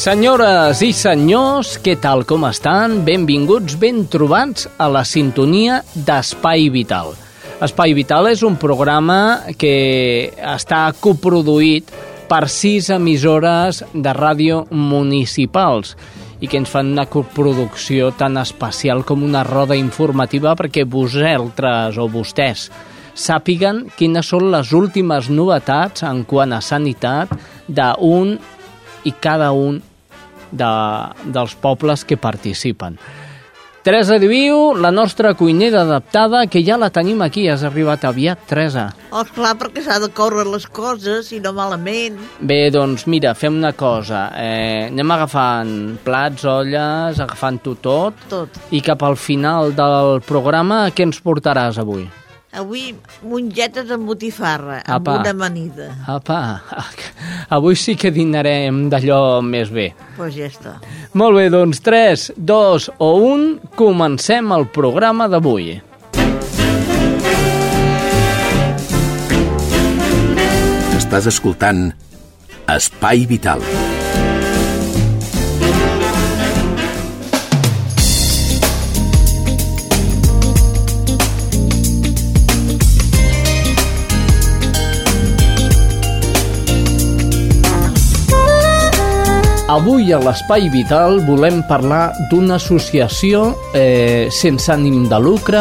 Senyores i senyors, què tal com estan? Benvinguts, ben trobats a la sintonia d'Espai Vital. Espai Vital és un programa que està coproduït per sis emissores de ràdio municipals i que ens fan una coproducció tan especial com una roda informativa perquè vosaltres o vostès sàpiguen quines són les últimes novetats en quant a sanitat d'un i cada un de, dels pobles que participen. Teresa Diviu, la nostra cuinera adaptada, que ja la tenim aquí. Has arribat aviat, Teresa. Oh, clar, perquè s'ha de córrer les coses, i no malament. Bé, doncs mira, fem una cosa. Eh, anem agafant plats, olles, agafant-ho tot. Tot. I cap al final del programa, què ens portaràs avui? Avui mongetes amb botifarra, amb Apa. una amanida. Apa, avui sí que dinarem d'allò més bé. Doncs pues ja està. Molt bé, doncs 3, 2 o 1, comencem el programa d'avui. Estàs escoltant Espai Vital. Avui a l'Espai Vital volem parlar d'una associació eh, sense ànim de lucre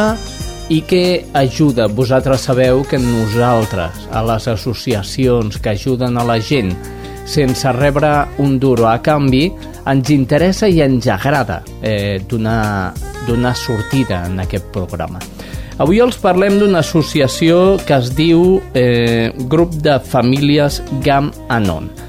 i que ajuda. Vosaltres sabeu que nosaltres, a les associacions que ajuden a la gent sense rebre un duro a canvi, ens interessa i ens agrada eh, donar, donar sortida en aquest programa. Avui els parlem d'una associació que es diu eh, Grup de Famílies GAM Anon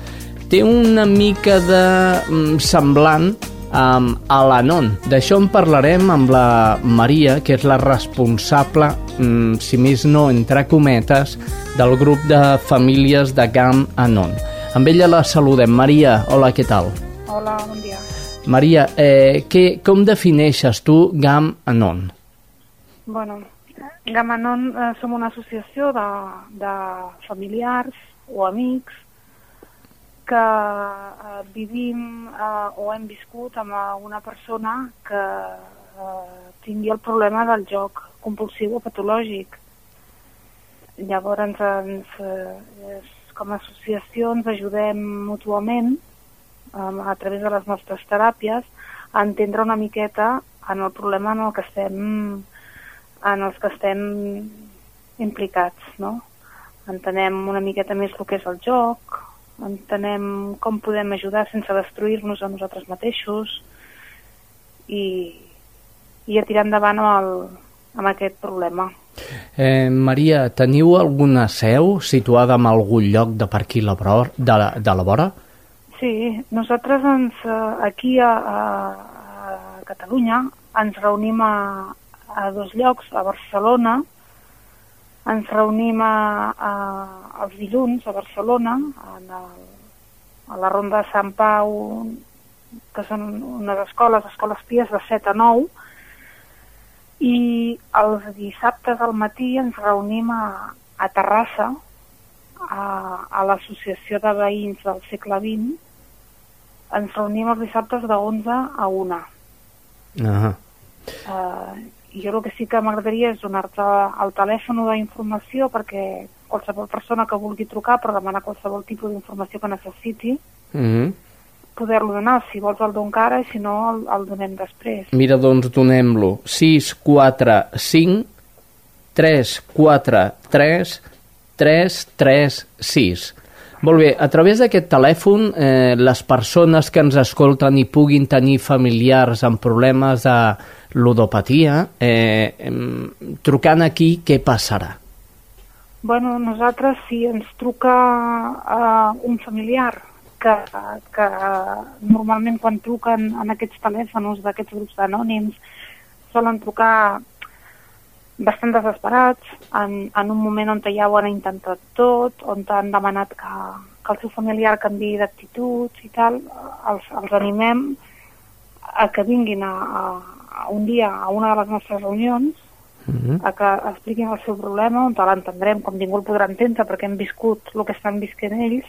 té una mica de mm, semblant um, a l'Anon. D'això en parlarem amb la Maria, que és la responsable, um, si més no, entre cometes, del grup de famílies de GAM Anon. Amb ella la saludem. Maria, hola, què tal? Hola, bon dia. Maria, eh, que, com defineixes tu GAM Anon? Bueno, GAM Anon eh, som una associació de, de familiars o amics que eh, vivim eh, o hem viscut amb eh, una persona que eh, tingui el problema del joc compulsiu o patològic. Llavors, ens, eh, com a associació ens ajudem mútuament eh, a través de les nostres teràpies a entendre una miqueta en el problema en el que estem en els que estem implicats, no? Entenem una miqueta més el que és el joc, entenem com podem ajudar sense destruir-nos a nosaltres mateixos i, i a tirar endavant amb, el, amb aquest problema. Eh, Maria, teniu alguna seu situada en algun lloc de per aquí la vora, de, la, de la vora? Sí, nosaltres ens, aquí a, a, a Catalunya ens reunim a, a dos llocs, a Barcelona, ens reunim a, a, els dilluns a Barcelona, en el, a la Ronda de Sant Pau, que són unes escoles, escoles pies de 7 a 9, i els dissabtes al matí ens reunim a, a Terrassa, a, a l'Associació de Veïns del segle XX, ens reunim els dissabtes de 11 a 1. Uh Uh, jo el que sí que m'agradaria és donar-te el telèfon d'informació perquè qualsevol persona que vulgui trucar per demanar qualsevol tipus d'informació que necessiti Mm -hmm. poder-lo donar, si vols el dono encara i si no el, el donem després. Mira, doncs donem-lo. 6, 4, 5, 3, 4, 3, 3, 3, 6. Molt bé, a través d'aquest telèfon, eh, les persones que ens escolten i puguin tenir familiars amb problemes de ludopatia, eh, trucant aquí, què passarà? Bueno, nosaltres, si ens truca uh, un familiar que, que normalment quan truquen en aquests telèfons d'aquests grups anònims solen trucar bastant desesperats en, en un moment on ja ho han intentat tot, on han demanat que, que el seu familiar canvi d'actituds i tal, els, els animem a que vinguin a, a un dia a una de les nostres reunions Mm -hmm. a que expliquin el seu problema, on l'entendrem, com ningú el podrà entendre, perquè hem viscut el que estan visquent ells,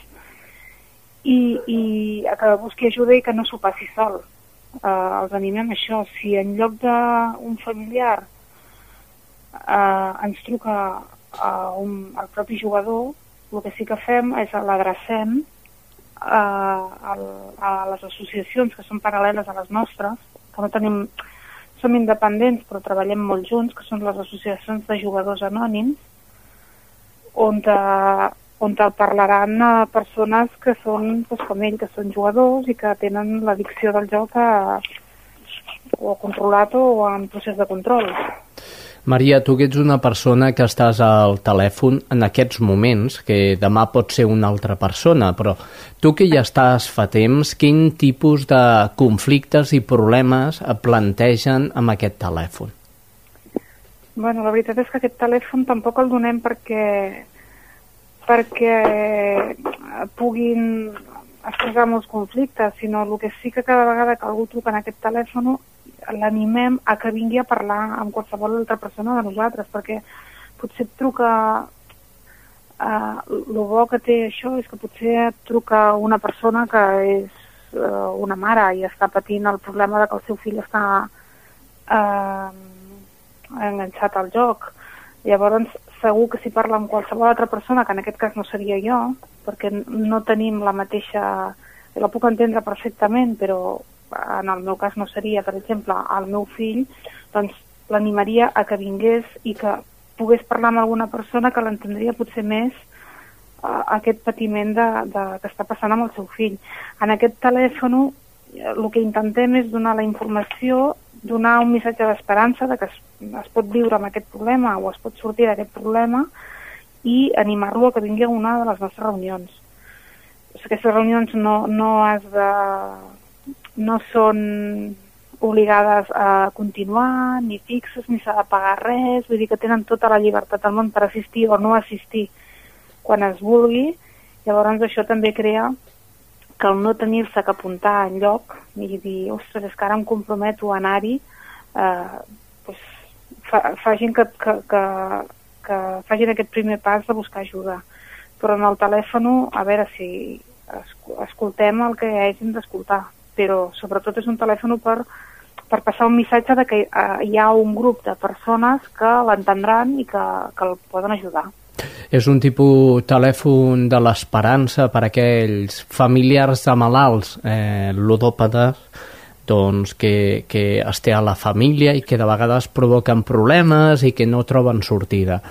i, i a que busqui ajuda i que no s'ho passi sol. Uh, els animem a això. Si en lloc d'un familiar uh, ens truca uh, un, el propi jugador, el que sí que fem és l'adrecem uh, a les associacions que són paral·leles a les nostres, que no tenim som independents però treballem molt junts, que són les associacions de jugadors anònims, on, te, on te parlaran a persones que són doncs, com ell, que són jugadors i que tenen l'addicció del joc a, o controlat o en procés de control. Maria, tu que ets una persona que estàs al telèfon en aquests moments, que demà pot ser una altra persona, però tu que ja estàs fa temps, quin tipus de conflictes i problemes plantegen amb aquest telèfon? Bueno, la veritat és que aquest telèfon tampoc el donem perquè perquè puguin expressar molts conflictes, sinó el que sí que cada vegada que algú truca en aquest telèfon l'animem a que vingui a parlar amb qualsevol altra persona de nosaltres, perquè potser et truca... El bo que té això és que potser et truca una persona que és uh, una mare i està patint el problema de que el seu fill està uh, enganxat al joc. Llavors, segur que si parla amb qualsevol altra persona, que en aquest cas no seria jo, perquè no tenim la mateixa... La puc entendre perfectament, però en el meu cas no seria, per exemple, el meu fill, doncs l'animaria a que vingués i que pogués parlar amb alguna persona que l'entendria potser més uh, aquest patiment de, de, que està passant amb el seu fill. En aquest telèfon eh, el que intentem és donar la informació, donar un missatge d'esperança de que es, es pot viure amb aquest problema o es pot sortir d'aquest problema i animar-lo a que vingui a una de les nostres reunions. Aquestes reunions no, no has de no són obligades a continuar, ni fixes, ni s'ha de pagar res, vull dir que tenen tota la llibertat del món per assistir o no assistir quan es vulgui. Llavors això també crea que el no tenir-se que apuntar en lloc i dir, ostres, és que ara em comprometo a anar-hi, eh, doncs fa, facin que, que, que, que facin aquest primer pas de buscar ajuda. Però en el telèfon, a veure si escoltem el que hagin d'escoltar, però sobretot és un telèfon per, per passar un missatge de que hi ha un grup de persones que l'entendran i que, que el poden ajudar. És un tipus telèfon de l'esperança per a aquells familiars de malalts eh, ludòpades doncs, que, que es té a la família i que de vegades provoquen problemes i que no troben sortida.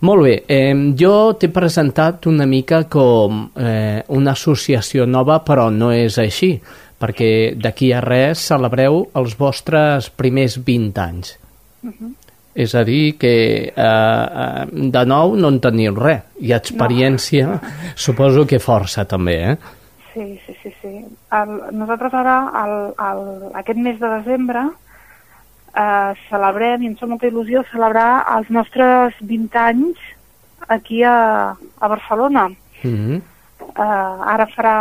Molt bé, eh, jo t'he presentat una mica com eh, una associació nova, però no és així perquè d'aquí a res celebreu els vostres primers 20 anys. Uh -huh. És a dir, que eh, de nou no en teniu res, i experiència no. suposo que força també, eh? Sí, sí, sí. sí. El, nosaltres ara, el, el, aquest mes de desembre, eh, celebrem, i ens fa molta il·lusió, celebrar els nostres 20 anys aquí a, a Barcelona. Uh -huh. eh, ara farà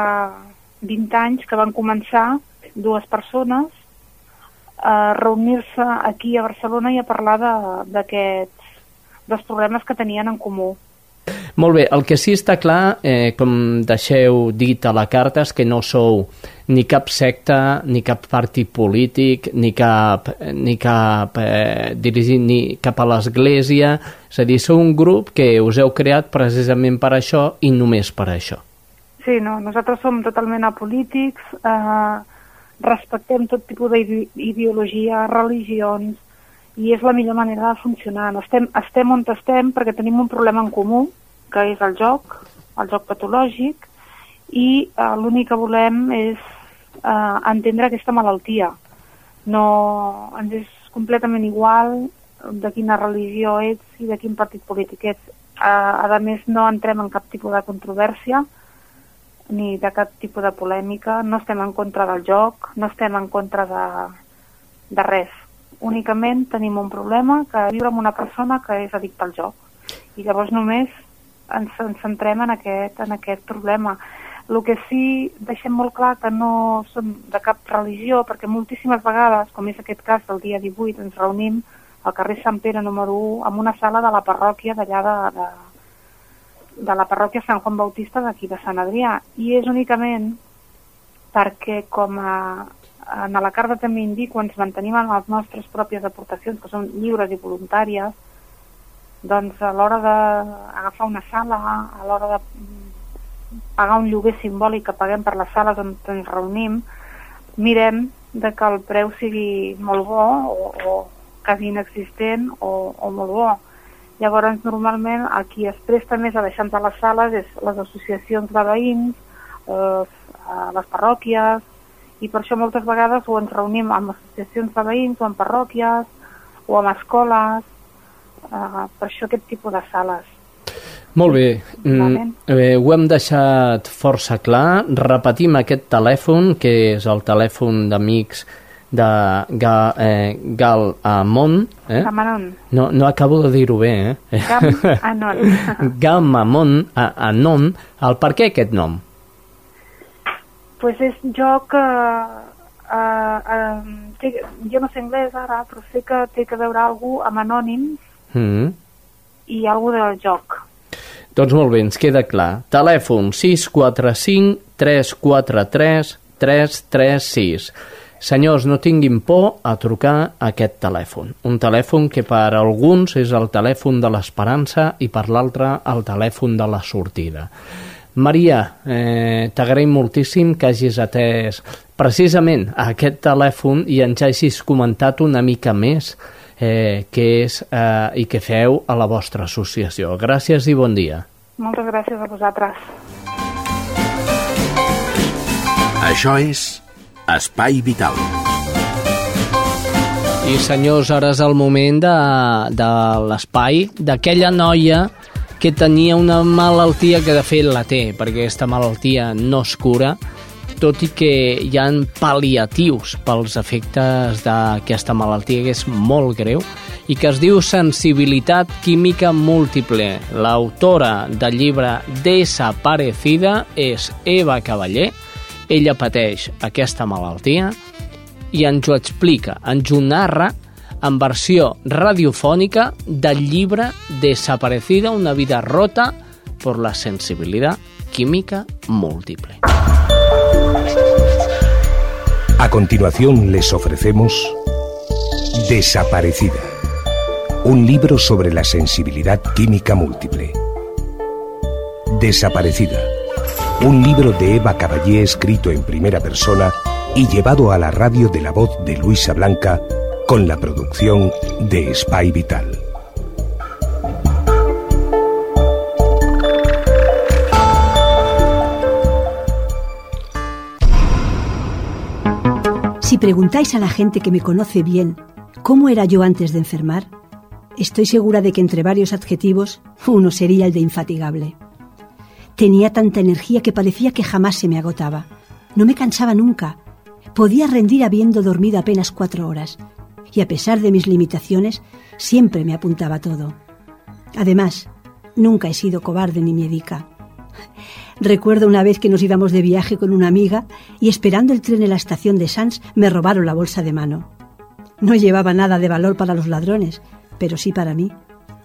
20 anys que van començar dues persones a reunir-se aquí a Barcelona i a parlar d'aquests dels problemes que tenien en comú. Molt bé, el que sí està clar, eh, com deixeu dit a la carta, és que no sou ni cap secta, ni cap partit polític, ni cap, ni cap eh, dirigit ni cap a l'església, és a dir, sou un grup que us heu creat precisament per això i només per això. Sí, no, nosaltres som totalment apolítics, eh, respectem tot tipus d'ideologia, religions, i és la millor manera de funcionar. No estem, estem on estem perquè tenim un problema en comú, que és el joc, el joc patològic, i eh, l'únic que volem és eh, entendre aquesta malaltia. No, ens és completament igual de quina religió ets i de quin partit polític ets. Eh, a més, no entrem en cap tipus de controvèrsia ni de cap tipus de polèmica, no estem en contra del joc, no estem en contra de, de res. Únicament tenim un problema que viure amb una persona que és addicta al joc. I llavors només ens, ens centrem en aquest, en aquest problema. El que sí deixem molt clar que no som de cap religió, perquè moltíssimes vegades, com és aquest cas del dia 18, ens reunim al carrer Sant Pere número 1 en una sala de la parròquia d'allà de, de, de la parròquia Sant Juan Bautista d'aquí de Sant Adrià. I és únicament perquè com a, en la carta també indico ens mantenim en les nostres pròpies aportacions, que són lliures i voluntàries, doncs a l'hora d'agafar una sala, a l'hora de pagar un lloguer simbòlic que paguem per les sales on ens reunim, mirem de que el preu sigui molt bo o, o quasi inexistent o, o molt bo. Llavors, normalment, el qui es presta més a deixar-nos a les sales és les associacions de veïns, les, les parròquies, i per això moltes vegades o ens reunim amb associacions de veïns o amb parròquies o amb escoles uh, per això aquest tipus de sales. Molt bé, mm, eh, ho hem deixat força clar. Repetim aquest telèfon, que és el telèfon d'amics de Ga, eh, Gal Amon. Eh? Gamanon. No, no acabo de dir-ho bé, eh? Gam Anon. Gam Amon, Anon. El per què aquest nom? pues és joc... Eh, eh, eh, té, jo no sé anglès ara, però sé que té que veure alguna amb anònims mm. i alguna del joc. Doncs molt bé, ens queda clar. Telèfon 645 343 336. Senyors, no tinguin por a trucar a aquest telèfon. Un telèfon que per alguns és el telèfon de l'esperança i per l'altre el telèfon de la sortida. Maria, eh, t'agraïm moltíssim que hagis atès precisament a aquest telèfon i ens hagis comentat una mica més eh, què és eh, i què feu a la vostra associació. Gràcies i bon dia. Moltes gràcies a vosaltres. Això és Espai Vital. I senyors, ara és el moment de, de l'espai d'aquella noia que tenia una malaltia que de fet la té, perquè aquesta malaltia no es cura, tot i que hi ha pal·liatius pels efectes d'aquesta malaltia que és molt greu i que es diu sensibilitat química múltiple. L'autora del llibre Desaparecida és Eva Cavaller. Ella pateix aquesta malaltia i ens ho explica, ens narra en versió radiofònica del Desaparecida, una vida rota por la sensibilidad química múltiple. A continuación les ofrecemos Desaparecida, un libro sobre la sensibilidad química múltiple. Desaparecida, un libro de Eva Caballé escrito en primera persona y llevado a la radio de la voz de Luisa Blanca con la producción de Spy Vital. Si preguntáis a la gente que me conoce bien cómo era yo antes de enfermar, estoy segura de que entre varios adjetivos uno sería el de infatigable. Tenía tanta energía que parecía que jamás se me agotaba. No me cansaba nunca. Podía rendir habiendo dormido apenas cuatro horas y a pesar de mis limitaciones, siempre me apuntaba todo. Además, nunca he sido cobarde ni miedica. Recuerdo una vez que nos íbamos de viaje con una amiga y esperando el tren en la estación de Sans me robaron la bolsa de mano. No llevaba nada de valor para los ladrones, pero sí para mí,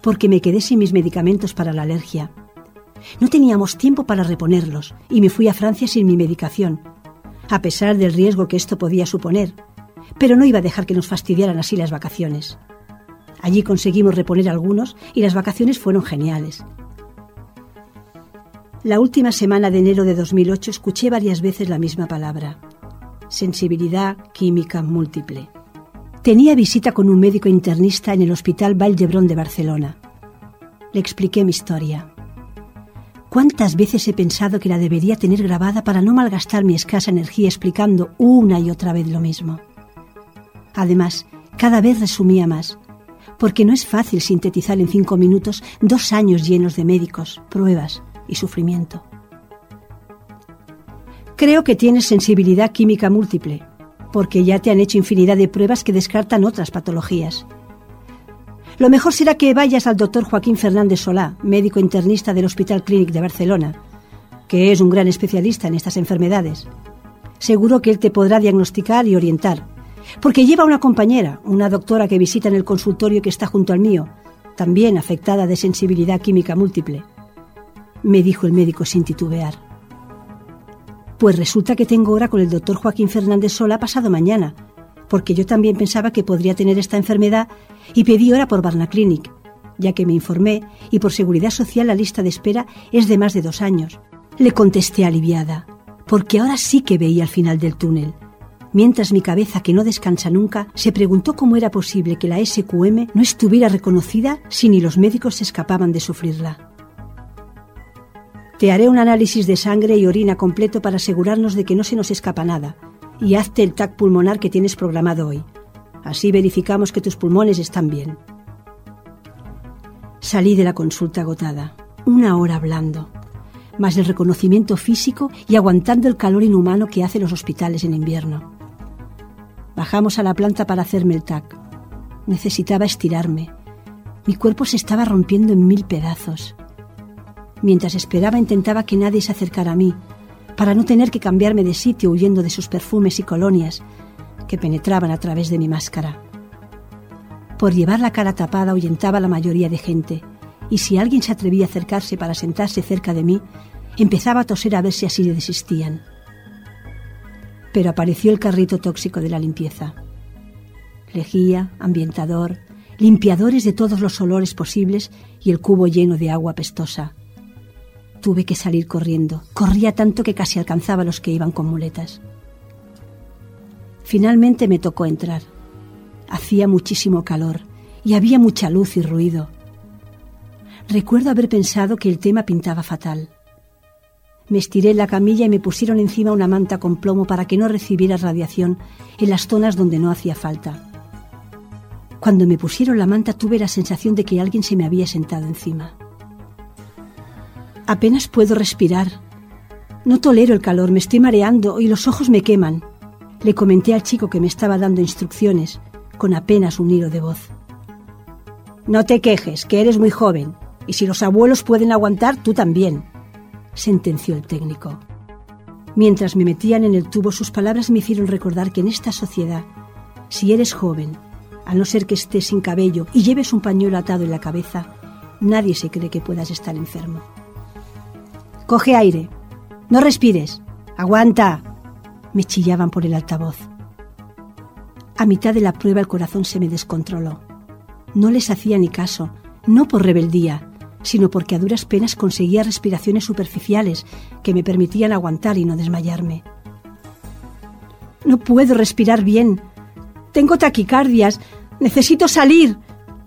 porque me quedé sin mis medicamentos para la alergia. No teníamos tiempo para reponerlos y me fui a Francia sin mi medicación, a pesar del riesgo que esto podía suponer. Pero no iba a dejar que nos fastidiaran así las vacaciones. Allí conseguimos reponer algunos y las vacaciones fueron geniales. La última semana de enero de 2008 escuché varias veces la misma palabra. Sensibilidad química múltiple. Tenía visita con un médico internista en el Hospital Vall de Barcelona. Le expliqué mi historia. ¿Cuántas veces he pensado que la debería tener grabada para no malgastar mi escasa energía explicando una y otra vez lo mismo? Además, cada vez resumía más, porque no es fácil sintetizar en cinco minutos dos años llenos de médicos, pruebas y sufrimiento. Creo que tienes sensibilidad química múltiple, porque ya te han hecho infinidad de pruebas que descartan otras patologías. Lo mejor será que vayas al doctor Joaquín Fernández Solá, médico internista del Hospital Clínic de Barcelona, que es un gran especialista en estas enfermedades. Seguro que él te podrá diagnosticar y orientar, porque lleva una compañera, una doctora que visita en el consultorio que está junto al mío, también afectada de sensibilidad química múltiple. Me dijo el médico sin titubear. Pues resulta que tengo hora con el doctor Joaquín Fernández Sola pasado mañana, porque yo también pensaba que podría tener esta enfermedad y pedí hora por Barnaclinic, ya que me informé y por seguridad social la lista de espera es de más de dos años. Le contesté aliviada, porque ahora sí que veía al final del túnel. Mientras mi cabeza, que no descansa nunca, se preguntó cómo era posible que la SQM no estuviera reconocida si ni los médicos se escapaban de sufrirla. Te haré un análisis de sangre y orina completo para asegurarnos de que no se nos escapa nada, y hazte el TAC pulmonar que tienes programado hoy. Así verificamos que tus pulmones están bien. Salí de la consulta agotada, una hora hablando, más el reconocimiento físico y aguantando el calor inhumano que hacen los hospitales en invierno. Bajamos a la planta para hacerme el TAC. Necesitaba estirarme. Mi cuerpo se estaba rompiendo en mil pedazos. Mientras esperaba intentaba que nadie se acercara a mí, para no tener que cambiarme de sitio huyendo de sus perfumes y colonias que penetraban a través de mi máscara. Por llevar la cara tapada ahuyentaba a la mayoría de gente, y si alguien se atrevía a acercarse para sentarse cerca de mí, empezaba a toser a ver si así desistían. Pero apareció el carrito tóxico de la limpieza. Lejía, ambientador, limpiadores de todos los olores posibles y el cubo lleno de agua pestosa. Tuve que salir corriendo. Corría tanto que casi alcanzaba a los que iban con muletas. Finalmente me tocó entrar. Hacía muchísimo calor y había mucha luz y ruido. Recuerdo haber pensado que el tema pintaba fatal. Me estiré en la camilla y me pusieron encima una manta con plomo para que no recibiera radiación en las zonas donde no hacía falta. Cuando me pusieron la manta tuve la sensación de que alguien se me había sentado encima. Apenas puedo respirar. No tolero el calor, me estoy mareando y los ojos me queman. Le comenté al chico que me estaba dando instrucciones, con apenas un hilo de voz. No te quejes, que eres muy joven, y si los abuelos pueden aguantar, tú también, sentenció el técnico. Mientras me metían en el tubo, sus palabras me hicieron recordar que en esta sociedad, si eres joven, a no ser que estés sin cabello y lleves un pañuelo atado en la cabeza, nadie se cree que puedas estar enfermo. Coge aire. No respires. Aguanta. Me chillaban por el altavoz. A mitad de la prueba el corazón se me descontroló. No les hacía ni caso, no por rebeldía, sino porque a duras penas conseguía respiraciones superficiales que me permitían aguantar y no desmayarme. No puedo respirar bien. Tengo taquicardias. Necesito salir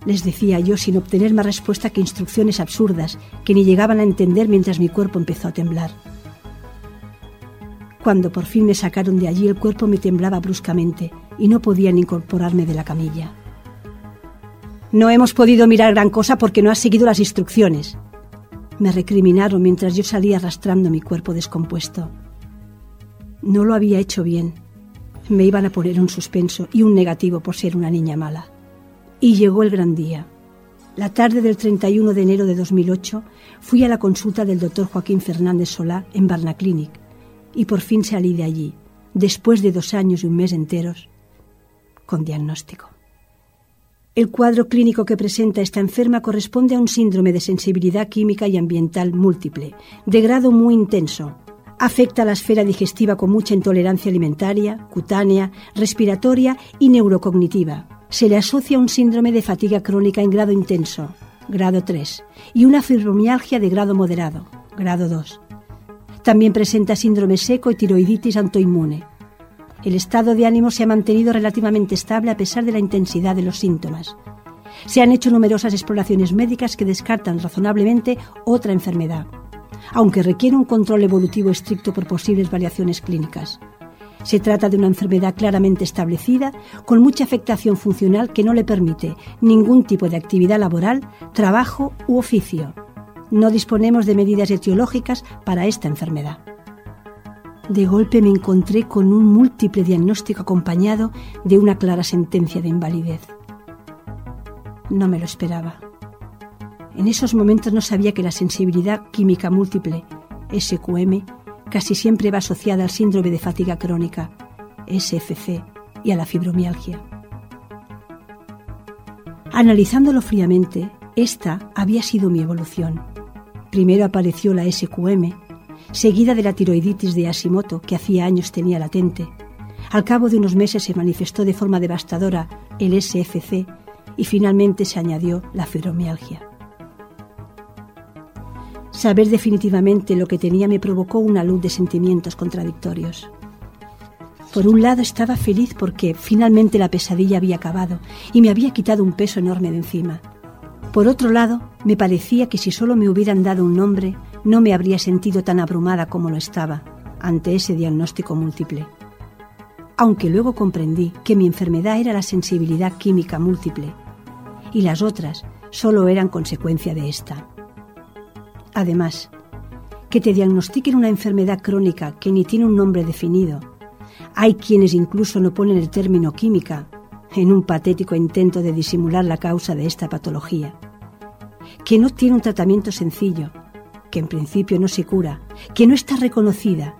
les decía yo sin obtener más respuesta que instrucciones absurdas que ni llegaban a entender mientras mi cuerpo empezó a temblar. Cuando por fin me sacaron de allí el cuerpo me temblaba bruscamente y no podía ni incorporarme de la camilla. No hemos podido mirar gran cosa porque no has seguido las instrucciones. Me recriminaron mientras yo salía arrastrando mi cuerpo descompuesto. No lo había hecho bien. Me iban a poner un suspenso y un negativo por ser una niña mala. Y llegó el gran día. La tarde del 31 de enero de 2008 fui a la consulta del doctor Joaquín Fernández Solá en Barnaclinic y por fin salí de allí, después de dos años y un mes enteros, con diagnóstico. El cuadro clínico que presenta esta enferma corresponde a un síndrome de sensibilidad química y ambiental múltiple, de grado muy intenso. Afecta a la esfera digestiva con mucha intolerancia alimentaria, cutánea, respiratoria y neurocognitiva. Se le asocia un síndrome de fatiga crónica en grado intenso, grado 3, y una fibromialgia de grado moderado, grado 2. También presenta síndrome seco y tiroiditis autoinmune. El estado de ánimo se ha mantenido relativamente estable a pesar de la intensidad de los síntomas. Se han hecho numerosas exploraciones médicas que descartan razonablemente otra enfermedad, aunque requiere un control evolutivo estricto por posibles variaciones clínicas. Se trata de una enfermedad claramente establecida, con mucha afectación funcional que no le permite ningún tipo de actividad laboral, trabajo u oficio. No disponemos de medidas etiológicas para esta enfermedad. De golpe me encontré con un múltiple diagnóstico acompañado de una clara sentencia de invalidez. No me lo esperaba. En esos momentos no sabía que la sensibilidad química múltiple, SQM, casi siempre va asociada al síndrome de fatiga crónica, SFC, y a la fibromialgia. Analizándolo fríamente, esta había sido mi evolución. Primero apareció la SQM, seguida de la tiroiditis de Hashimoto, que hacía años tenía latente. Al cabo de unos meses se manifestó de forma devastadora el SFC y finalmente se añadió la fibromialgia. Saber definitivamente lo que tenía me provocó una luz de sentimientos contradictorios. Por un lado estaba feliz porque finalmente la pesadilla había acabado y me había quitado un peso enorme de encima. Por otro lado, me parecía que si solo me hubieran dado un nombre, no me habría sentido tan abrumada como lo estaba ante ese diagnóstico múltiple. Aunque luego comprendí que mi enfermedad era la sensibilidad química múltiple y las otras solo eran consecuencia de esta. Además, que te diagnostiquen una enfermedad crónica que ni tiene un nombre definido. Hay quienes incluso no ponen el término química en un patético intento de disimular la causa de esta patología. Que no tiene un tratamiento sencillo, que en principio no se cura, que no está reconocida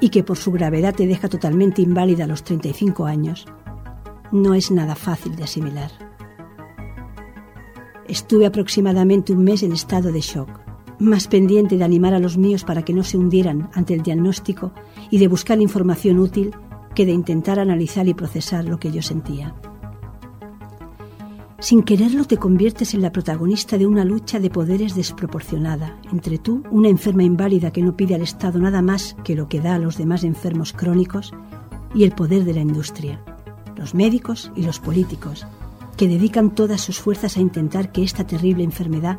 y que por su gravedad te deja totalmente inválida a los 35 años, no es nada fácil de asimilar. Estuve aproximadamente un mes en estado de shock más pendiente de animar a los míos para que no se hundieran ante el diagnóstico y de buscar información útil que de intentar analizar y procesar lo que yo sentía. Sin quererlo te conviertes en la protagonista de una lucha de poderes desproporcionada entre tú, una enferma inválida que no pide al Estado nada más que lo que da a los demás enfermos crónicos, y el poder de la industria, los médicos y los políticos, que dedican todas sus fuerzas a intentar que esta terrible enfermedad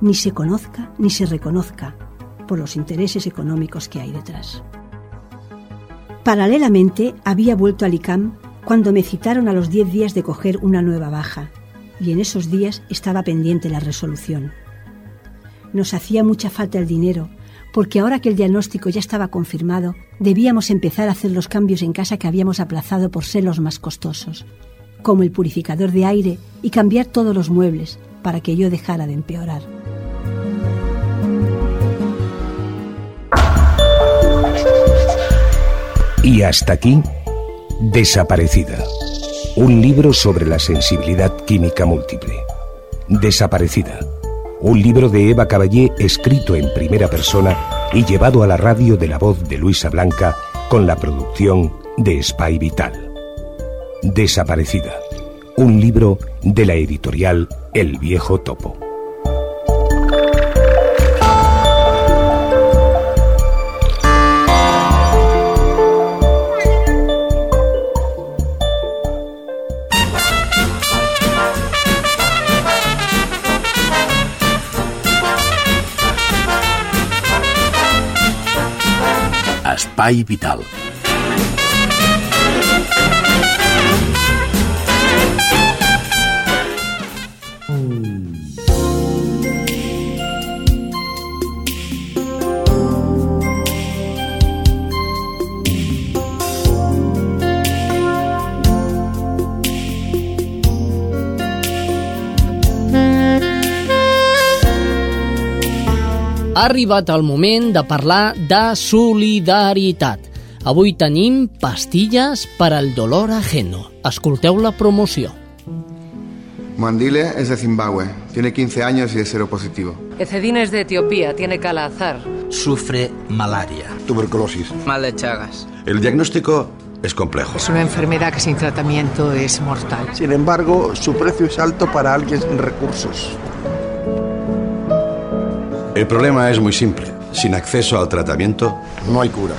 ni se conozca ni se reconozca por los intereses económicos que hay detrás. Paralelamente, había vuelto a Licam cuando me citaron a los 10 días de coger una nueva baja, y en esos días estaba pendiente la resolución. Nos hacía mucha falta el dinero, porque ahora que el diagnóstico ya estaba confirmado, debíamos empezar a hacer los cambios en casa que habíamos aplazado por ser los más costosos, como el purificador de aire y cambiar todos los muebles para que yo dejara de empeorar. Y hasta aquí, Desaparecida. Un libro sobre la sensibilidad química múltiple. Desaparecida. Un libro de Eva Caballé escrito en primera persona y llevado a la radio de la voz de Luisa Blanca con la producción de Spy Vital. Desaparecida. Un libro de la editorial El Viejo Topo. Espai Vital. Ha arribat el moment de parlar de solidaritat. Avui tenim pastilles per al dolor ajeno. Escolteu la promoció. Mandile es de Zimbabue, tiene 15 años y es seropositivo. Ecedine es de Etiopía, tiene cala azar. Sufre malaria. Tuberculosis. Mal de Chagas. El diagnóstico es complejo. Es una enfermedad que sin tratamiento es mortal. Sin embargo, su precio es alto para alguien sin recursos. El problema es muy simple. Sin acceso al tratamiento, no hay cura.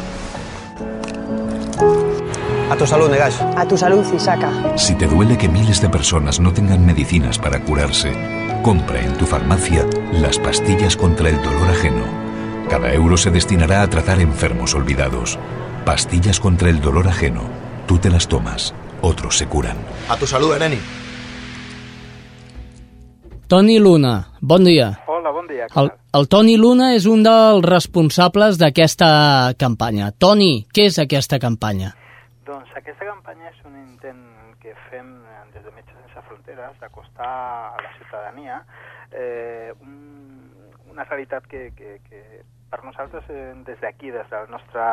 A tu salud, Negash. A tu salud, Isaka. Si te duele que miles de personas no tengan medicinas para curarse, compra en tu farmacia las pastillas contra el dolor ajeno. Cada euro se destinará a tratar enfermos olvidados. Pastillas contra el dolor ajeno. Tú te las tomas, otros se curan. A tu salud, Ereni. Toni Luna, bon dia. Hola, bon dia. El, el Toni Luna és un dels responsables d'aquesta campanya. Toni, què és aquesta campanya? Doncs aquesta campanya és un intent que fem des de Metges Sense Fronteres d'acostar a la ciutadania eh, un, una realitat que, que, que per nosaltres eh, des d'aquí, des del nostre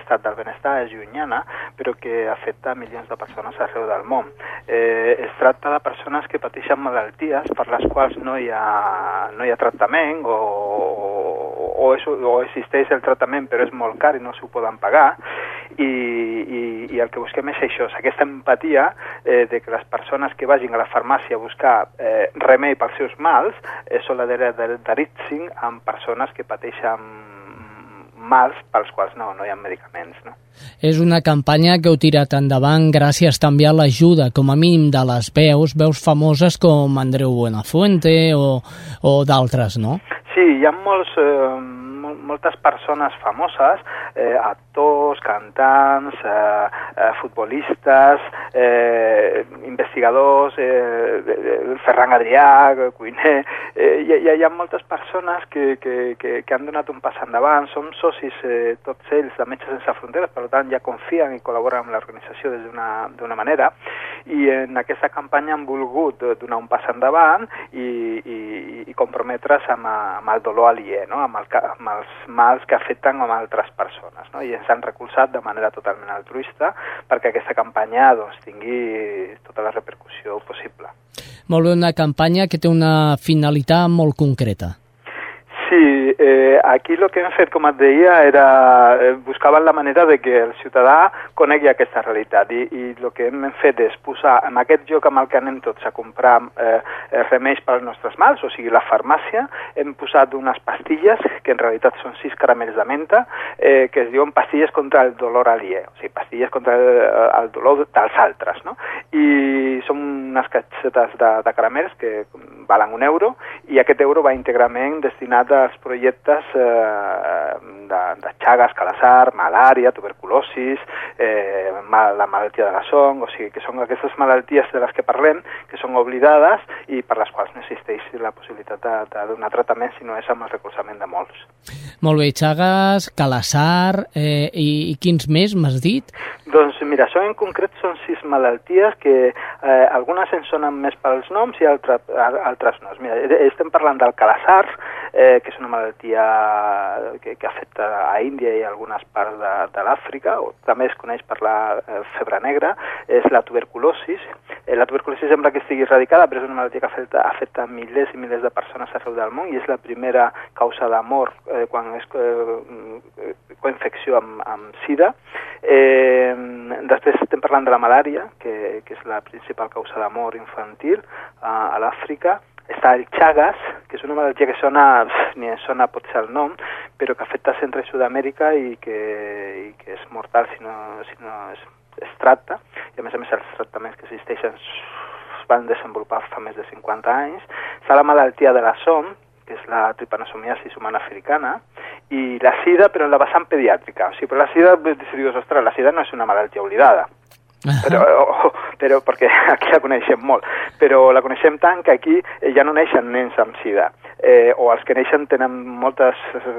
estat del benestar, és llunyana, però que afecta milions de persones arreu del món. Eh, es tracta de persones que pateixen malalties per les quals no hi ha, no hi ha tractament o, o, és, o existeix el tractament però és molt car i no s'ho poden pagar i, i, i el que busquem és això, és aquesta empatia eh, de que les persones que vagin a la farmàcia a buscar eh, remei pels seus mals eh, solidaritzin amb persones que pateixen mals pels quals no, no hi ha medicaments. No? És una campanya que heu tirat endavant gràcies també a l'ajuda, com a mínim, de les veus, veus famoses com Andreu Buenafuente o, o d'altres, no? Sí, hi ha molts, eh, moltes persones famoses, eh, actors, cantants, eh, eh, futbolistes, eh, investigadors, eh, Ferran Adrià, cuiner... Eh, hi, hi ha moltes persones que, que, que, que han donat un pas endavant, som socis eh, tots ells de Metges Sense Fronteres, per tant ja confien i col·laboren amb l'organització d'una manera, i en aquesta campanya han volgut donar un pas endavant i, i, i comprometre's amb, amb el dolor aliè, no? amb, el, amb els mals que afecten a altres persones, no? i ens han recolzat de manera totalment altruista perquè aquesta campanya doncs, tingui tota la repercussió possible. Molt bé, una campanya que té una finalitat molt concreta. Eh, aquí el que hem fet, com et deia, era eh, buscaven la manera de que el ciutadà conegui aquesta realitat i, i el que hem fet és posar en aquest lloc amb el que anem tots a comprar eh, remeis per als nostres mals, o sigui, la farmàcia, hem posat unes pastilles, que en realitat són sis caramells de menta, eh, que es diuen pastilles contra el dolor aliè, o sigui, pastilles contra el, el dolor dels altres, no? I són unes catxetes de, de caramels que valen un euro i aquest euro va íntegrament destinat a dels projectes eh, de, de Chagas, Calassar, malària, tuberculosis, eh, mal, la malaltia de la son, o sigui que són aquestes malalties de les que parlem, que són oblidades i per les quals no existeix la possibilitat de, de donar tractament si no és amb el recolzament de molts. Molt bé, Chagas, Calassar eh, i, i quins més m'has dit? Doncs mira, això en concret són sis malalties que eh, algunes en sonen més pels noms i altres, altres no. Mira, estem parlant del Calassar, eh, que és una malaltia que, que afecta a Índia i a algunes parts de, de l'Àfrica, o també es coneix per la eh, febre negra, és la tuberculosis. Eh, la tuberculosis sembla que estigui erradicada, però és una malaltia que afecta, afecta milers i milers de persones arreu del món i és la primera causa de mort eh, quan és eh, coinfecció amb, amb sida. Eh, després estem parlant de la malària, que, que és la principal causa de mort infantil a, a l'Àfrica, està el Chagas, que és una malaltia que sona, ni sona pot ser el nom, però que afecta Centre i Sud-amèrica i, que, i que és mortal si no, si no es, es tracta, i a més a més els tractaments que existeixen es van desenvolupar fa més de 50 anys. Està la malaltia de la SOM, que és la tripanosomiasis humana africana, i la sida, però en la vessant pediàtrica. O sigui, però la sida, si dius, ostres, la sida no és una malaltia oblidada, però, però perquè aquí la coneixem molt, però la coneixem tant que aquí ja no neixen nens amb sida, eh, o els que neixen tenen moltes eh,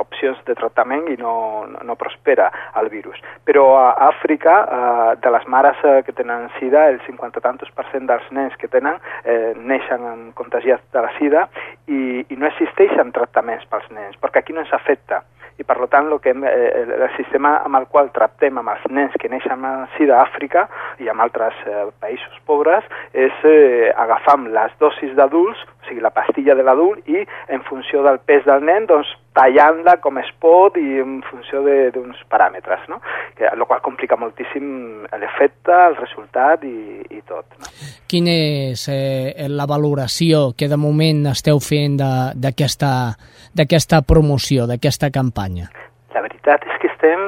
opcions de tractament i no, no, no prospera el virus. Però a Àfrica, eh, de les mares eh, que tenen sida, el 50 tantos per cent dels nens que tenen eh, neixen contagiats de la sida i, i no existeixen tractaments pels nens, perquè aquí no ens afecta i per tant lo que hem, eh, el sistema amb el qual tractem amb els nens que neixen així d'Àfrica i amb altres eh, països pobres és eh, agafar les dosis d'adults, o sigui, la pastilla de l'adult i en funció del pes del nen, doncs tallant-la com es pot i en funció d'uns paràmetres, no? Que, el qual complica moltíssim l'efecte, el resultat i, i tot. No? Quina és eh, la valoració que de moment esteu fent d'aquesta promoció, d'aquesta campanya? La veritat és que estem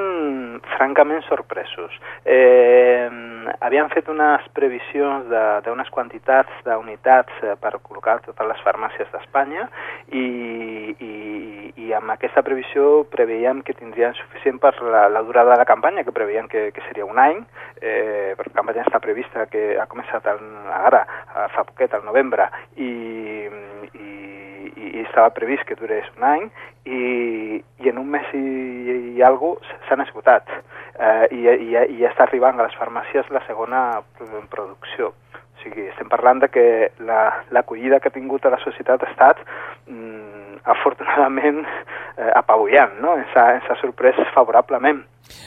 francament sorpresos. Eh, havíem fet unes previsions d'unes quantitats d'unitats eh, per col·locar totes les farmàcies d'Espanya i, i, i amb aquesta previsió preveiem que tindrien suficient per la, la durada de la campanya, que preveiem que, que seria un any, eh, perquè la campanya està prevista que ha començat el, ara, fa poquet, al novembre, i, i i, i estava previst que durés un any i, i en un mes i, i algo s'han esgotat eh, i, i, i ja està arribant a les farmàcies la segona producció. O sigui, estem parlant de que l'acollida la, que ha tingut a la societat ha estat mm, afortunadament eh, apavullant, no? ens, ha, ens ha sorprès favorablement.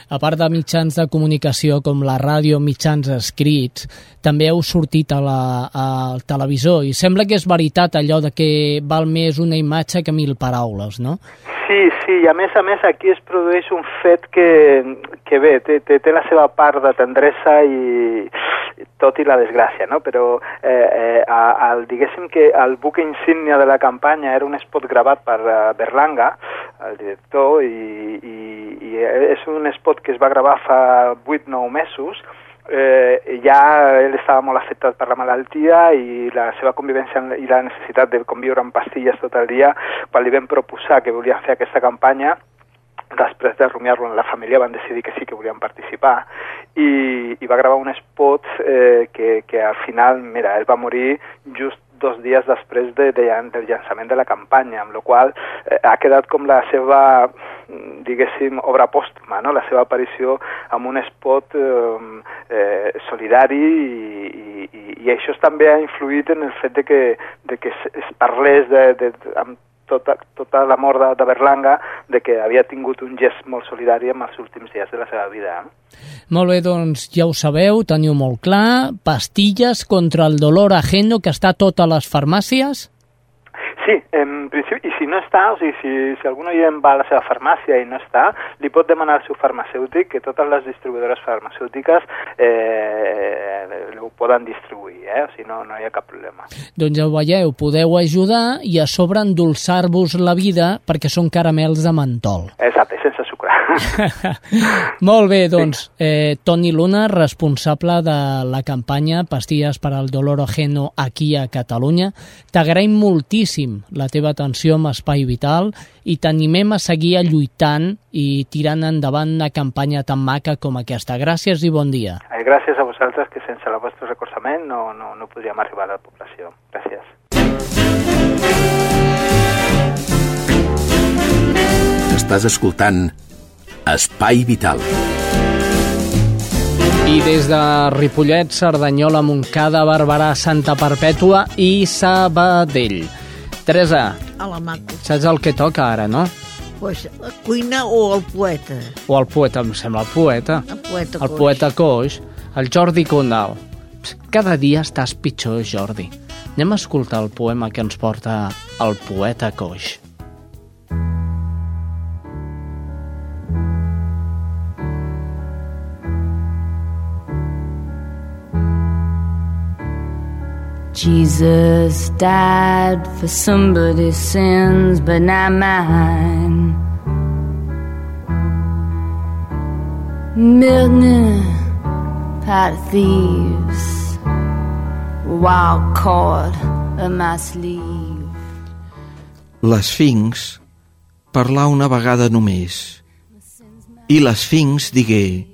A part de mitjans de comunicació com la ràdio, mitjans escrits, també heu sortit a la, al televisor i sembla que és veritat allò de que val més una imatge que mil paraules, no? Sí, sí, i a més a més aquí es produeix un fet que, que bé, té, té, té la seva part de tendresa i tot i la desgràcia, no? Però eh, eh, el, diguéssim que el buc insígnia de la campanya era un spot gravat per uh, Berlanga, el director, i, i, i és un spot que es va gravar fa 8-9 mesos, eh, ja ell estava molt afectat per la malaltia i la seva convivència i la necessitat de conviure amb pastilles tot el dia, quan li vam proposar que volia fer aquesta campanya, després de rumiar-lo en la família van decidir que sí que volien participar. I, i va gravar un spot eh, que, que al final, mira, ell va morir just dos dies després de, de, del llançament de la campanya, amb la qual eh, ha quedat com la seva, diguéssim, obra pòstuma, no? la seva aparició amb un spot eh, eh, solidari i, i, i això també ha influït en el fet de que, de que es, es parlés de, de, amb tota, tota la mort de, de Berlanga de que havia tingut un gest molt solidari en els últims dies de la seva vida. Molt bé, doncs ja ho sabeu, teniu molt clar, pastilles contra el dolor ajeno que està a totes les farmàcies? Sí, en principi, i si no està, o sigui, si, si algun oient va a la seva farmàcia i no està, li pot demanar al seu farmacèutic que totes les distribuïdores farmacèutiques eh, ho poden distribuir, eh? o sigui, no, no hi ha cap problema. Doncs ja ho veieu, podeu ajudar i a sobre endolçar-vos la vida perquè són caramels de mentol. Exacte, sense sucre. Molt bé, doncs, eh, Toni Luna, responsable de la campanya Pastilles per al dolor ajeno aquí a Catalunya, t'agraïm moltíssim la teva atenció amb Espai Vital i t'animem a seguir lluitant i tirant endavant una campanya tan maca com aquesta. Gràcies i bon dia. Eh, gràcies a vosaltres, que sense el vostre recolzament no, no, no podríem arribar a la població. Gràcies. Estàs escoltant Espai Vital. I des de Ripollet, Cerdanyola, Montcada, Barberà, Santa Perpètua i Sabadell. Teresa, a la maco. saps el que toca ara, no? Pues la cuina o el poeta. O el poeta, em sembla el poeta. El poeta El poeta coix, el Jordi Condal. Cada dia estàs pitjor, Jordi. Anem a escoltar el poema que ens porta el poeta coix. Jesus died for somebody's sins, but not mine. Milton, pot thieves, wild cord of my sleeve. L'Esfinx parlar una vegada només i l'Esfinx digué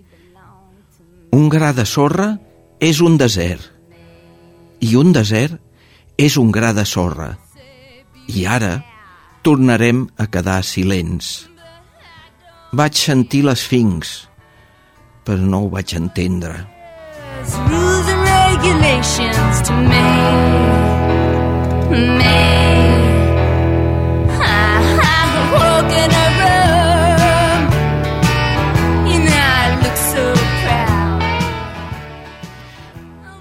un gra de sorra és un desert i un desert és un gra de sorra. I ara tornarem a quedar silents. Vaig sentir l'esfinx, però no ho vaig entendre. Rules and regulations to.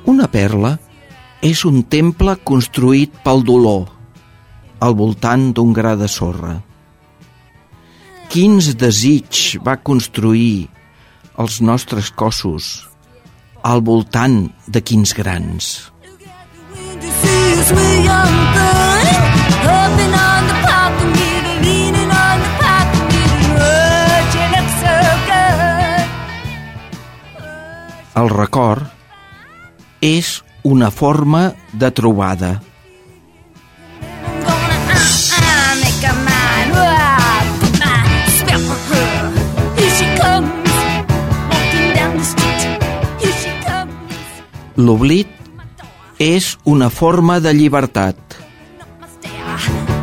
Una perla és un temple construït pel dolor, al voltant d'un gra de sorra. Quins desig va construir els nostres cossos al voltant de quins grans. El record és una forma de trobada. L'oblit és una forma de llibertat.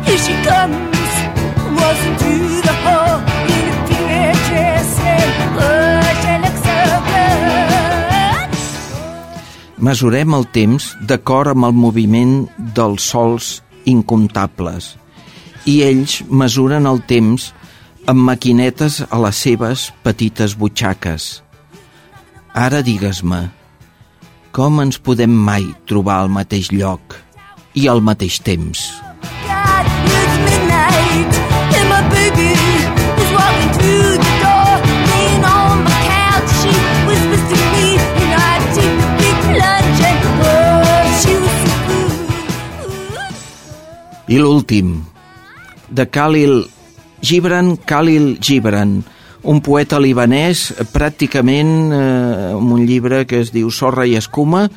Here she comes, waltzing through Mesurem el temps d'acord amb el moviment dels sols incomptables i ells mesuren el temps amb maquinetes a les seves petites butxaques. Ara digues-me, com ens podem mai trobar al mateix lloc i al mateix temps? I l'últim, de Khalil Gibran, Khalil Gibran, un poeta libanès pràcticament eh, amb un llibre que es diu Sorra i escuma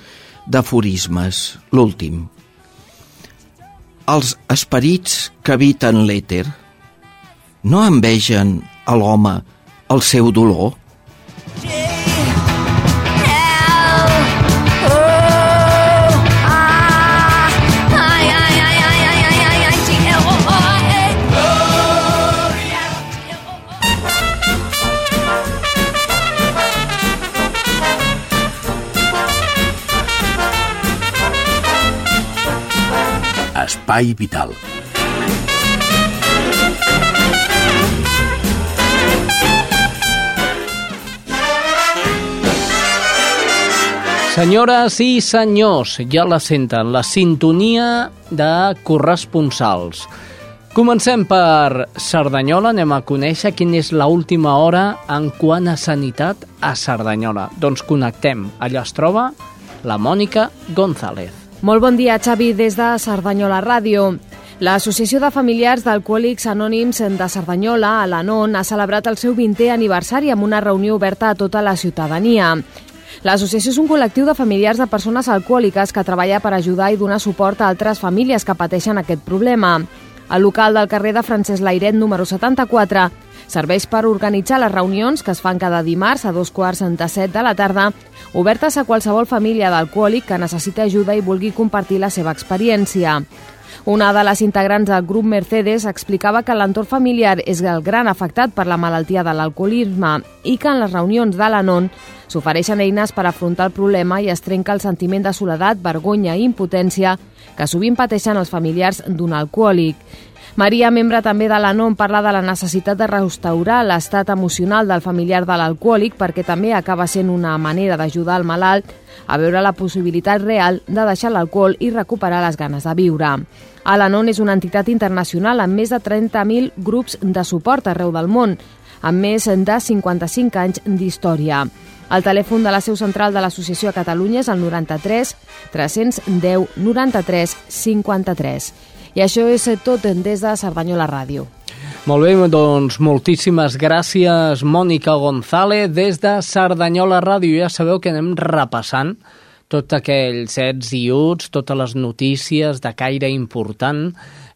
d'aforismes, l'últim. Els esperits que habiten l'èter no envegen a l'home el seu dolor? Espai Vital. Senyores i senyors, ja la senten, la sintonia de corresponsals. Comencem per Cerdanyola, anem a conèixer quina és l última hora en quant a sanitat a Cerdanyola. Doncs connectem, allà es troba la Mònica González. Molt bon dia, Xavi, des de Cerdanyola Ràdio. L'Associació de Familiars d'Alcohòlics Anònims de Cerdanyola, a l'ANON, ha celebrat el seu 20è aniversari amb una reunió oberta a tota la ciutadania. L'associació és un col·lectiu de familiars de persones alcohòliques que treballa per ajudar i donar suport a altres famílies que pateixen aquest problema. El local del carrer de Francesc Lairet, número 74, serveix per organitzar les reunions que es fan cada dimarts a dos quarts de set de la tarda, obertes a qualsevol família d'alcohòlic que necessita ajuda i vulgui compartir la seva experiència. Una de les integrants del grup Mercedes explicava que l'entorn familiar és el gran afectat per la malaltia de l'alcoholisme i que en les reunions de l'ANON s'ofereixen eines per afrontar el problema i es trenca el sentiment de soledat, vergonya i impotència que sovint pateixen els familiars d'un alcohòlic. Maria, membre també de l'ANON, parla de la necessitat de restaurar l'estat emocional del familiar de l'alcohòlic perquè també acaba sent una manera d'ajudar el malalt a veure la possibilitat real de deixar l'alcohol i recuperar les ganes de viure. Alanon és una entitat internacional amb més de 30.000 grups de suport arreu del món, amb més de 55 anys d'història. El telèfon de la seu central de l'associació a Catalunya és el 93 310 93 53. I això és tot des de Cerdanyola Ràdio. Molt bé, doncs moltíssimes gràcies, Mònica González, des de Cerdanyola Ràdio. Ja sabeu que anem repassant tots aquells ets i uts, totes les notícies de caire important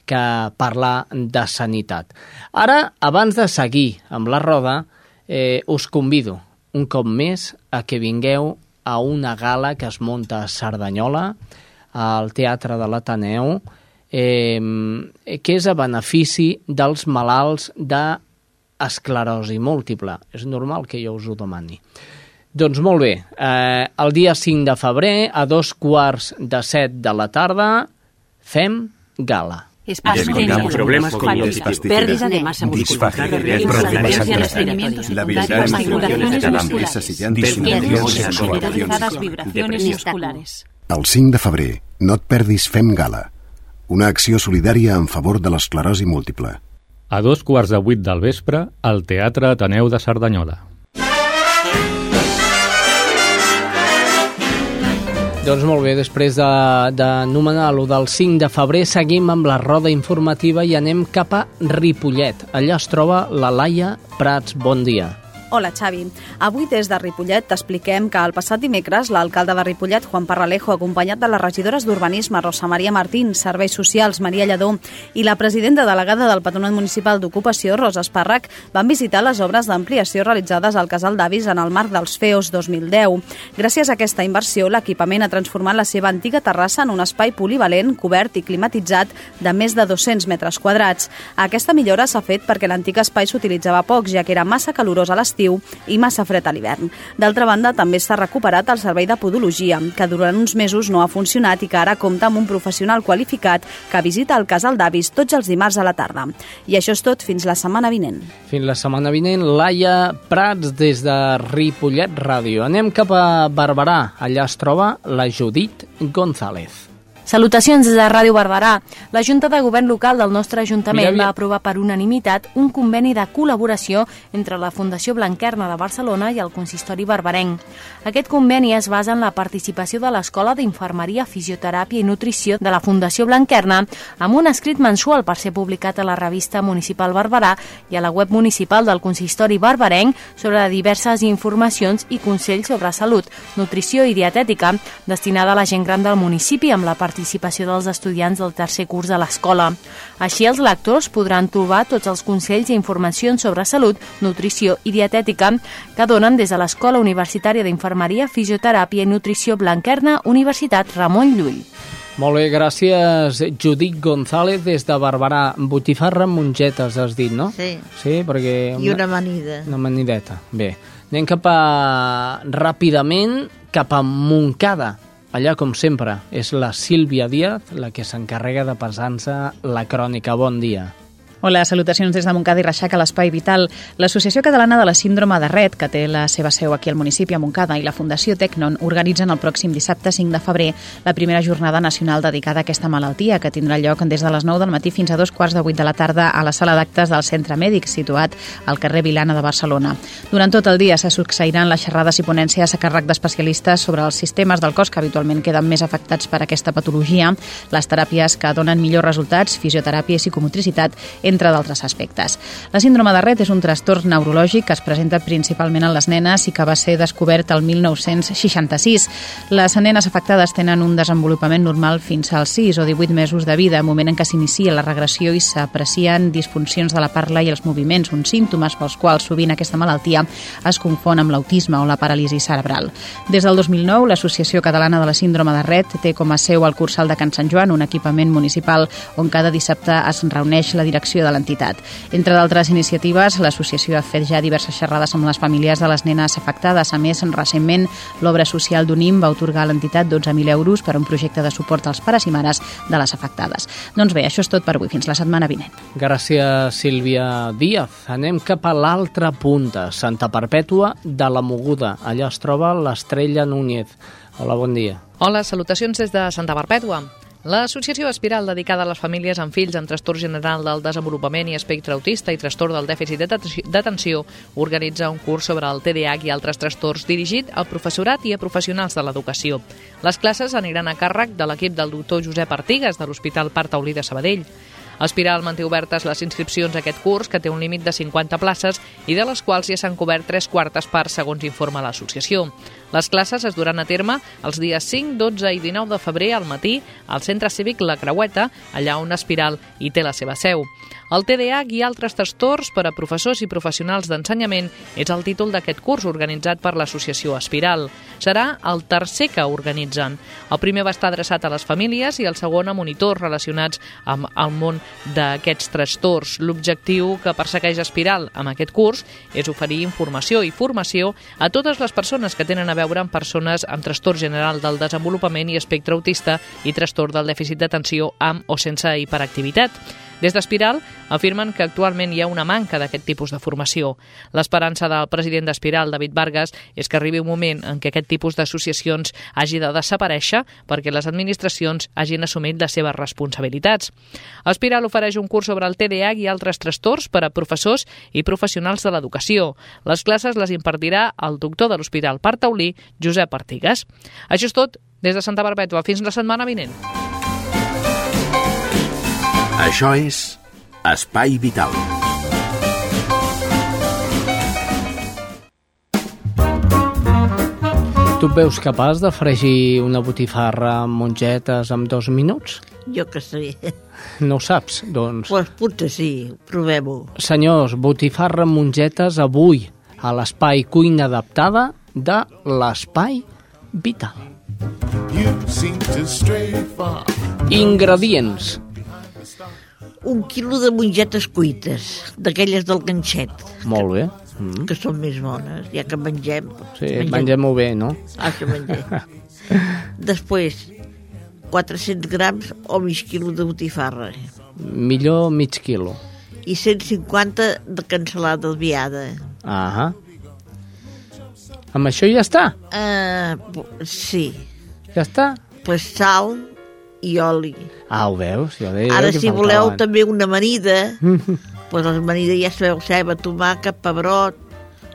que parla de sanitat. Ara, abans de seguir amb la roda, eh, us convido un cop més a que vingueu a una gala que es munta a Cerdanyola, al Teatre de l'Ateneu, eh, que és a benefici dels malalts d'esclerosi múltiple. És normal que jo us ho demani. Doncs molt bé, eh, el dia 5 de febrer, a dos quarts de set de la tarda, fem gala. Espacio problemas cognitivos, pérdida de masa muscular, habilidad de musculares, generalizadas vibraciones musculares. El 5 de febrer, no et perdis Fem Gala, una acció solidària en favor de l'esclerosi múltiple. A dos quarts de vuit del vespre, al Teatre Ateneu de Cerdanyola. Doncs molt bé, després d'anomenar-lo de, del 5 de febrer, seguim amb la roda informativa i anem cap a Ripollet. Allà es troba la Laia Prats. Bon dia. Hola, Xavi. Avui des de Ripollet t'expliquem que el passat dimecres l'alcalde de Ripollet, Juan Parralejo, acompanyat de les regidores d'Urbanisme, Rosa Maria Martín, Serveis Socials, Maria Lledó, i la presidenta delegada del Patronat Municipal d'Ocupació, Rosa Espàrrec, van visitar les obres d'ampliació realitzades al Casal d'Avis en el marc dels FEOS 2010. Gràcies a aquesta inversió, l'equipament ha transformat la seva antiga terrassa en un espai polivalent, cobert i climatitzat de més de 200 metres quadrats. Aquesta millora s'ha fet perquè l'antic espai s'utilitzava poc, ja que era massa calorós a l'estiu l'estiu i massa fred a l'hivern. D'altra banda, també s'ha recuperat el servei de podologia, que durant uns mesos no ha funcionat i que ara compta amb un professional qualificat que visita el casal d'avis tots els dimarts a la tarda. I això és tot fins la setmana vinent. Fins la setmana vinent, Laia Prats des de Ripollet Ràdio. Anem cap a Barberà. Allà es troba la Judit González. Salutacions des de Ràdio Barberà. La Junta de Govern Local del nostre Ajuntament mira, va aprovar per unanimitat un conveni de col·laboració entre la Fundació Blanquerna de Barcelona i el Consistori Barberenc. Aquest conveni es basa en la participació de l'Escola d'Infermeria, Fisioteràpia i Nutrició de la Fundació Blanquerna amb un escrit mensual per ser publicat a la revista municipal Barberà i a la web municipal del Consistori Barberenc sobre diverses informacions i consells sobre salut, nutrició i dietètica destinada a la gent gran del municipi amb la participació participació dels estudiants del tercer curs de l'escola. Així, els lectors podran trobar tots els consells i informacions sobre salut, nutrició i dietètica que donen des de l'Escola Universitària d'Infermeria, Fisioteràpia i Nutrició Blanquerna, Universitat Ramon Llull. Molt bé, gràcies Judit González des de Barberà. Botifarra amb mongetes, has dit, no? Sí. Sí, perquè... Una... I una amanida. Una amanideta, bé. Anem cap a... ràpidament cap a Montcada. Allà, com sempre, és la Sílvia Díaz la que s'encarrega de passar-se la crònica. Bon dia. Hola, salutacions des de Montcada i Reixac a l'Espai Vital. L'Associació Catalana de la Síndrome de Red, que té la seva seu aquí al municipi a Montcada, i la Fundació Tecnon organitzen el pròxim dissabte 5 de febrer la primera jornada nacional dedicada a aquesta malaltia, que tindrà lloc des de les 9 del matí fins a dos quarts de 8 de la tarda a la sala d'actes del Centre Mèdic, situat al carrer Vilana de Barcelona. Durant tot el dia se succeiran les xerrades i ponències a càrrec d'especialistes sobre els sistemes del cos que habitualment queden més afectats per aquesta patologia, les teràpies que donen millors resultats, fisioteràpia i psicomotricitat, entre d'altres aspectes. La síndrome de Rett és un trastorn neurològic que es presenta principalment en les nenes i que va ser descobert el 1966. Les nenes afectades tenen un desenvolupament normal fins als 6 o 18 mesos de vida, moment en què s'inicia la regressió i s'aprecien disfuncions de la parla i els moviments, uns símptomes pels quals sovint aquesta malaltia es confon amb l'autisme o la paràlisi cerebral. Des del 2009, l'Associació Catalana de la Síndrome de Rett té com a seu el Cursal de Can Sant Joan, un equipament municipal on cada dissabte es reuneix la direcció direcció de l'entitat. Entre d'altres iniciatives, l'associació ha fet ja diverses xerrades amb les famílies de les nenes afectades. A més, recentment, l'obra social d'UNIM va otorgar a l'entitat 12.000 euros per a un projecte de suport als pares i mares de les afectades. Doncs bé, això és tot per avui. Fins la setmana vinent. Gràcies, Sílvia Díaz. Anem cap a l'altra punta, Santa Perpètua de la Moguda. Allà es troba l'Estrella Núñez. Hola, bon dia. Hola, salutacions des de Santa Perpètua. L'associació Espiral, dedicada a les famílies amb fills amb trastorn general del desenvolupament i espectre autista i trastorn del dèficit d'atenció, organitza un curs sobre el TDAH i altres trastorns dirigit al professorat i a professionals de l'educació. Les classes aniran a càrrec de l'equip del doctor Josep Artigas de l'Hospital Part Taulí de Sabadell. Espiral manté obertes les inscripcions a aquest curs, que té un límit de 50 places i de les quals ja s'han cobert tres quartes parts, segons informa l'associació. Les classes es duran a terme els dies 5, 12 i 19 de febrer al matí al Centre Cívic La Creueta, allà on Espiral hi té la seva seu. El TDAH i altres trastorns per a professors i professionals d'ensenyament és el títol d'aquest curs organitzat per l'associació Espiral. Serà el tercer que organitzen. El primer va estar adreçat a les famílies i el segon a monitors relacionats amb el món d'aquests trastorns. L'objectiu que persegueix Espiral amb aquest curs és oferir informació i formació a totes les persones que tenen a veure amb persones amb trastorn general del desenvolupament i espectre autista i trastorn del dèficit d'atenció amb o sense hiperactivitat. Des d'Espiral afirmen que actualment hi ha una manca d'aquest tipus de formació. L'esperança del president d'Espiral, David Vargas, és que arribi un moment en què aquest tipus d'associacions hagi de desaparèixer perquè les administracions hagin assumit les seves responsabilitats. Espiral ofereix un curs sobre el TDAH i altres trastorns per a professors i professionals de l'educació. Les classes les impartirà el doctor de l'Hospital Partaulí, Josep Artigas. Això és tot des de Santa Barbètua. Fins la setmana vinent. Això és Espai Vital. Tu et veus capaç de fregir una botifarra amb mongetes en dos minuts? Jo que sé. No ho saps? Doncs... Pues potser sí, provem-ho. Senyors, botifarra amb mongetes avui a l'espai cuina adaptada de l'Espai Vital. Ingredients. Un quilo de mongetes cuites, d'aquelles del ganxet. Molt bé. Mm. que són més bones, ja que mengem. Sí, mengem-ho bé, no? Ah, que mengem. Després, 400 grams o mig quilo de botifarra. Millor mig quilo. I 150 de cansalada viada. Ah Amb això ja està? Uh, sí. Ja està? Pues sal i oli. Ah, ho veus? Jo deia Ara, si voleu faltaven. també una amanida, pues les amanides ja sabeu, ceba, tomàquet, pebrot,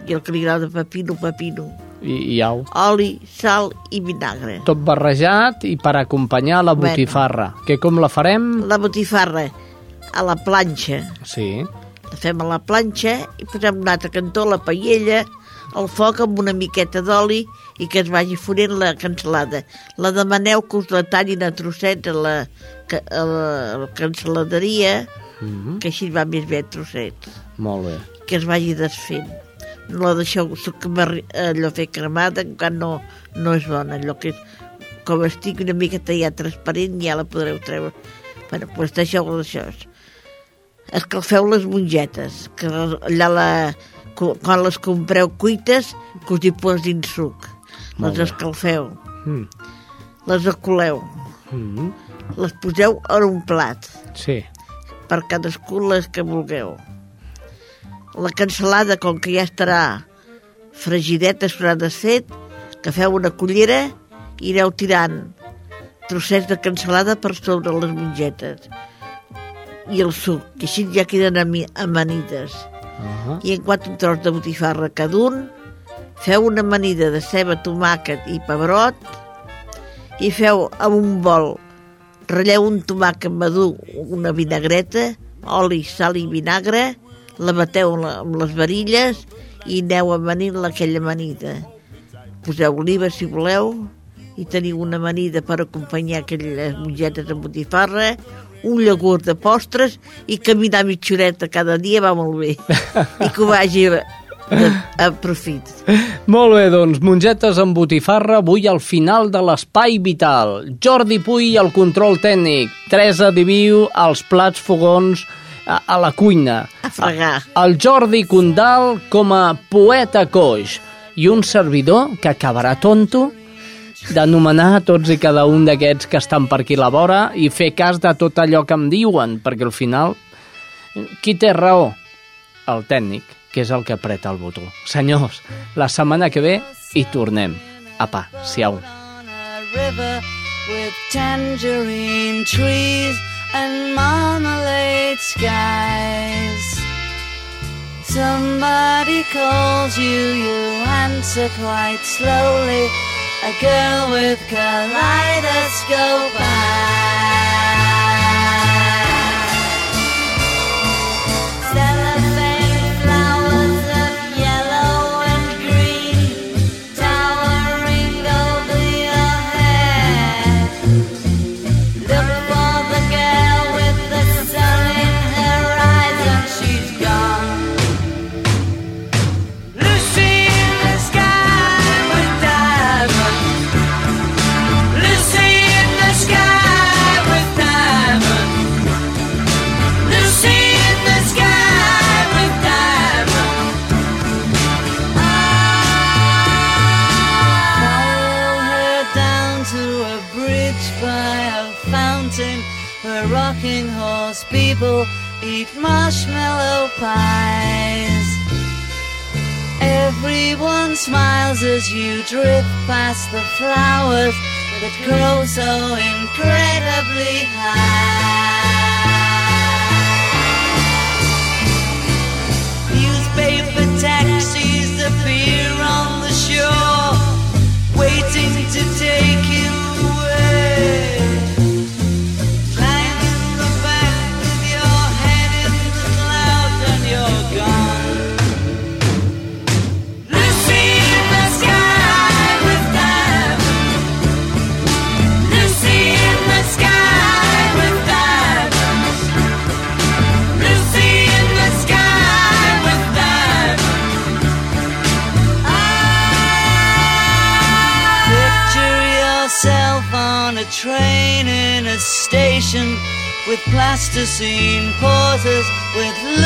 i el que li agrada pepino, pepino. I, i au. Oli, sal i vinagre. Tot barrejat i per acompanyar la Bueno. botifarra. Que com la farem? La botifarra a la planxa. Sí. La fem a la planxa i posem un altre cantó, la paella, al foc amb una miqueta d'oli i que es vagi fonent la cansalada. La demaneu que us la tallin a trossets a la, a la, a la cansaladeria, Mm que així va més bé a trossets, Molt bé. que es vagi desfent. No la deixeu que allò fer cremada, encara no, no és bona. Allò que és, com estigui una miqueta ja transparent, ja la podreu treure. Bueno, doncs deixeu això. Escalfeu les mongetes, que allà la, quan les compreu cuites, que us hi posin suc. Molt Les escalfeu, Mm. les acoleu, Mm. les poseu en un plat, Sí. per cadascú les que vulgueu. La cansalada, com que ja estarà fregideta, s'haurà desfet, que feu una cullera i aneu tirant trossets de cansalada per sobre les mongetes i el suc, i així ja queden amanides. Uh -huh. I en quant un tros de botifarra cada un, feu una amanida de ceba, tomàquet i pebrot i feu amb un bol, ratlleu un tomàquet madur, una vinagreta, oli, sal i vinagre, la bateu amb les varilles i aneu amanint aquella amanida. Poseu oliva si voleu i teniu una amanida per acompanyar aquelles mongetes amb botifarra, un iogurt de postres i caminar mitja horeta cada dia va molt bé. I que ho vagi a, a, a profit. Molt bé, doncs, mongetes amb botifarra avui al final de l'Espai Vital. Jordi Puy al control tècnic, Teresa Diviu als plats fogons a, a la cuina. A fregar. El Jordi Condal com a poeta coix i un servidor que acabarà tonto d'anomenar tots i cada un d'aquests que estan per aquí a la vora i fer cas de tot allò que em diuen, perquè al final qui té raó? El tècnic, que és el que apreta el botó. Senyors, la setmana que ve hi tornem. Apa, siau. with tangerine trees and marmalade skies. Somebody calls you, you answer quite slowly. A girl with kaleidoscope eyes. Eat marshmallow pies. Everyone smiles as you drift past the flowers that grow so incredibly high. Newspaper taxis appear on the shore, waiting to take you Plasticine pauses with